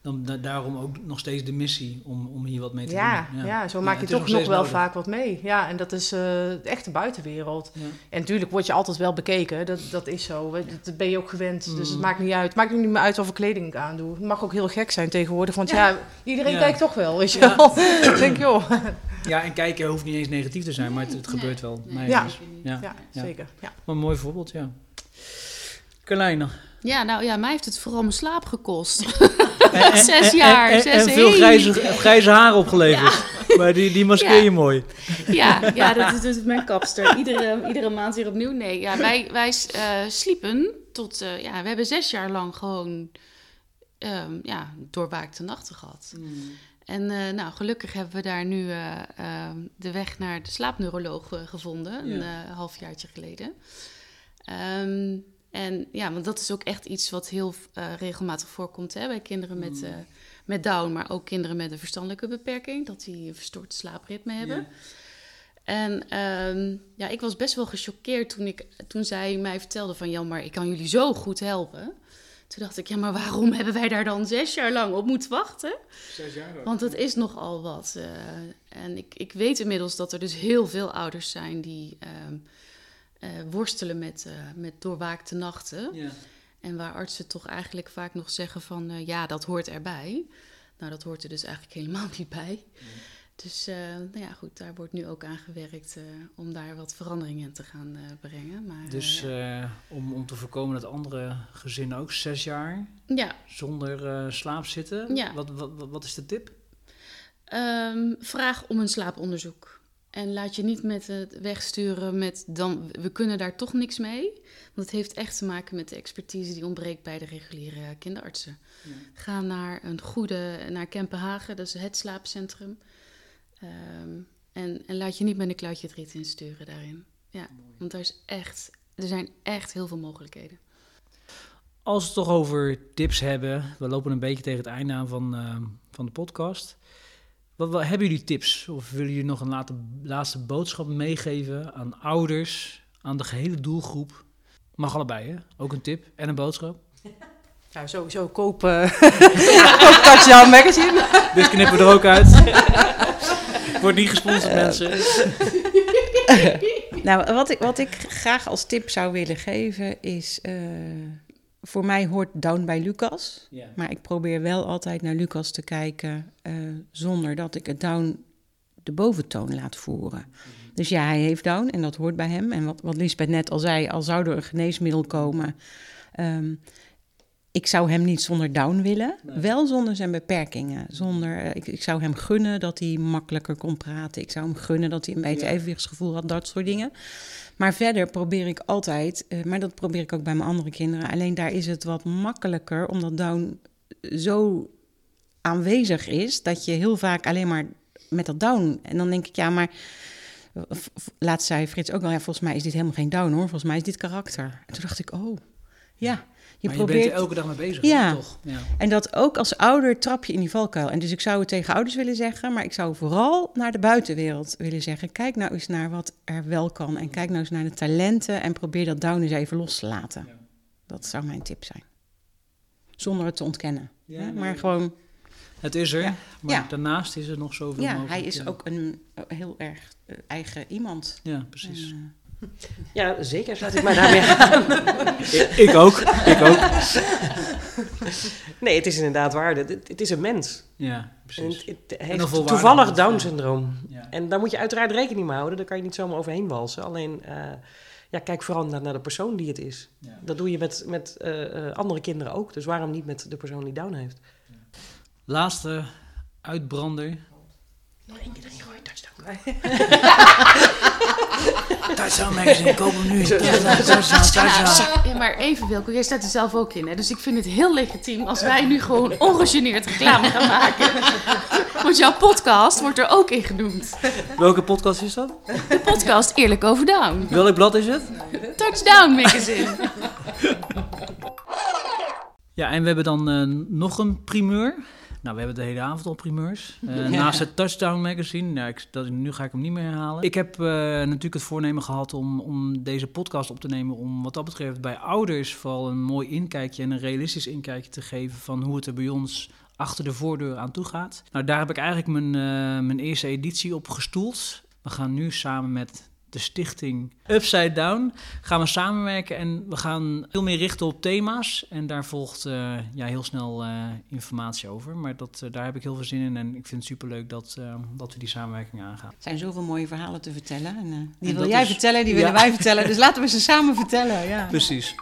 dan da daarom ook nog steeds de missie om, om hier wat mee te ja, doen. Ja, ja zo maak je toch nog, nog wel vaak wat mee. Ja, en dat is uh, echt de buitenwereld. Ja. En natuurlijk word je altijd wel bekeken, dat, dat is zo. Dat ben je ook gewend, mm. dus het maakt niet uit. Het maakt niet meer uit of kleding ik aandoe. Het mag ook heel gek zijn tegenwoordig, want ja, iedereen kijkt toch wel, weet je wel. denk joh. Ja, en kijken hoeft niet eens negatief te zijn, maar het, het gebeurt wel. Nee. Ja. Ja. zeker. Ja. Maar een mooi voorbeeld, ja. Carlijne. Ja, nou ja, mij heeft het vooral mijn slaap gekost. zes jaar. En, zes en veel grijze, grijze haar opgeleverd. Ja. Maar die, die maskeer je ja. mooi. Ja, ja dat, is, is mijn kapster. Iedere, iedere maand weer opnieuw. Nee, ja, wij, wij uh, sliepen tot... Uh, ja, we hebben zes jaar lang gewoon um, ja, doorwaakte nachten gehad. Mm. En uh, nou, gelukkig hebben we daar nu de weg naar de slaapneuroloog gevonden. Ja. Een halfjaartje geleden. Um, en ja, want dat is ook echt iets wat heel uh, regelmatig voorkomt hè, bij kinderen met, uh, met Down, maar ook kinderen met een verstandelijke beperking, dat die een verstoord slaapritme hebben. En um, ja, ik was best wel gechoqueerd toen, ik, toen zij mij vertelde van... ja, maar ik kan jullie zo goed helpen. Toen dacht ik, ja, maar waarom hebben wij daar dan zes jaar lang op moeten wachten? Zes jaar lang. Want het is nogal wat. Uh, en ik, ik weet inmiddels dat er dus heel veel ouders zijn die... Um, uh, worstelen met, uh, met doorwaakte nachten. Ja. En waar artsen toch eigenlijk vaak nog zeggen van eh, ja, dat hoort erbij. Nou, dat hoort er dus eigenlijk helemaal niet bij. Dus eh, nou ja, goed, daar wordt nu ook aan gewerkt eh, om daar wat veranderingen in te gaan eh, brengen. Maar, Dus eh, ja. eh, om, om te voorkomen dat andere gezinnen ook zes jaar ja, zonder eh, slaap zitten. Wat, wat, wat, wat is de tip? Ehm, vraag om een slaaponderzoek. En laat je niet met het wegsturen met dan, we kunnen daar toch niks mee. Want het heeft echt te maken met de expertise die ontbreekt bij de reguliere kinderartsen. Ga naar een goede, naar Kempenhagen, dat is het slaapcentrum. Ehm, en, en laat je niet met een kluitje het riet insturen daarin. Ja, want er, is echt, er zijn echt heel veel mogelijkheden. Als we het toch over tips hebben, we lopen een beetje tegen het einde aan van, eh, van de podcast. Wat, wat, hebben jullie tips? Of willen jullie nog een late, laatste boodschap meegeven aan ouders, aan de gehele doelgroep? Mag allebei, hè? Ook een tip en een boodschap. Ja, sowieso koop, uh, koop Touchdown Magazine. Dit knippen we er ook uit. Wordt niet gesponsord, mensen. Nou, wat ik, wat ik graag als tip zou willen geven is... eh, voor mij hoort Down bij Lucas. Maar ik probeer wel altijd naar Lucas te kijken... eh, zonder dat ik het Down de boventoon laat voeren. Dus ja, hij heeft Down en dat hoort bij hem. En wat, wat Lisbeth net al zei, al zou er een geneesmiddel komen... ehm, ik zou hem niet zonder Down willen, Nee. wel zonder zijn beperkingen. Zonder, eh, ik, ik zou hem gunnen dat hij makkelijker kon praten. Ik zou hem gunnen dat hij een beetje Ja. evenwichtsgevoel had, dat soort dingen. Maar verder probeer ik altijd, eh, maar dat probeer ik ook bij mijn andere kinderen. Alleen daar is het wat makkelijker, omdat Down zo aanwezig is, dat je heel vaak alleen maar met dat Down. En dan denk ik, ja, maar. Laatst zei Frits ook wel, ja, volgens mij is dit helemaal geen Down hoor. Volgens mij is dit karakter. En toen dacht ik, oh, ja. Je probeert bent er elke dag mee bezig, Ja. toch? Ja. en dat ook als ouder trap je in die valkuil. En dus ik zou het tegen ouders willen zeggen, maar ik zou vooral naar de buitenwereld willen zeggen. Kijk nou eens naar wat er wel kan. En kijk nou eens naar de talenten en probeer dat down eens even los te laten. Ja. Dat zou mijn tip zijn. Zonder het te ontkennen. Ja, nee. maar gewoon, Het is er, Ja. maar daarnaast is er nog zoveel ja, mogelijk. hij is ook een eh, heel erg eh, eigen iemand. Ja, precies. En, Ja, zeker. Laat ik maar daarmee gaan. ik ook, ik ook. Nee, het is inderdaad waar. Het, het- is een mens. Ja, En precies. het, heeft toevallig Down-syndroom. Ja. En daar moet je uiteraard rekening mee houden. Daar kan je niet zomaar overheen walsen. Alleen, eh, ja, kijk vooral naar, naar de persoon die het is. Ja. Dat doe je met, met eh, eh, andere kinderen ook. Dus waarom niet met de persoon die Down heeft? Laatste uitbrander. Touchdown Magazine, koop hem nu. Touchdown, touchdown, touchdown. Ja, maar even Wilco, jij staat er zelf ook in. Hè? Dus ik vind het heel legitiem als wij nu gewoon ongegeneerd reclame gaan maken. Want jouw podcast wordt er ook in genoemd. Welke podcast is dat? De podcast Eerlijk Over Down. Welk blad is het? Touchdown Magazine. Ja, en we hebben dan eh, nog een primeur. Nou, we hebben de hele avond al primeurs. Eh, Naast het Touchdown Magazine. Nou, ik, dat, nu ga ik hem niet meer herhalen. Ik heb eh, natuurlijk het voornemen gehad om, om deze podcast op te nemen. Om wat dat betreft bij ouders vooral een mooi inkijkje en een realistisch inkijkje te geven van hoe het er bij ons achter de voordeur aan toe gaat. Nou, daar heb ik eigenlijk mijn, eh, mijn eerste editie op gestoeld. We gaan nu samen met de stichting Upside Down gaan we samenwerken en we gaan veel meer richten op thema's. En daar volgt eh, ja, heel snel eh, informatie over. Maar dat, eh, daar heb ik heel veel zin in en ik vind het superleuk dat, dat we die samenwerking aangaan. Er zijn zoveel mooie verhalen te vertellen. En, die En wil jij is- vertellen, die Ja. willen wij vertellen. Dus laten we ze samen vertellen. Ja. Precies.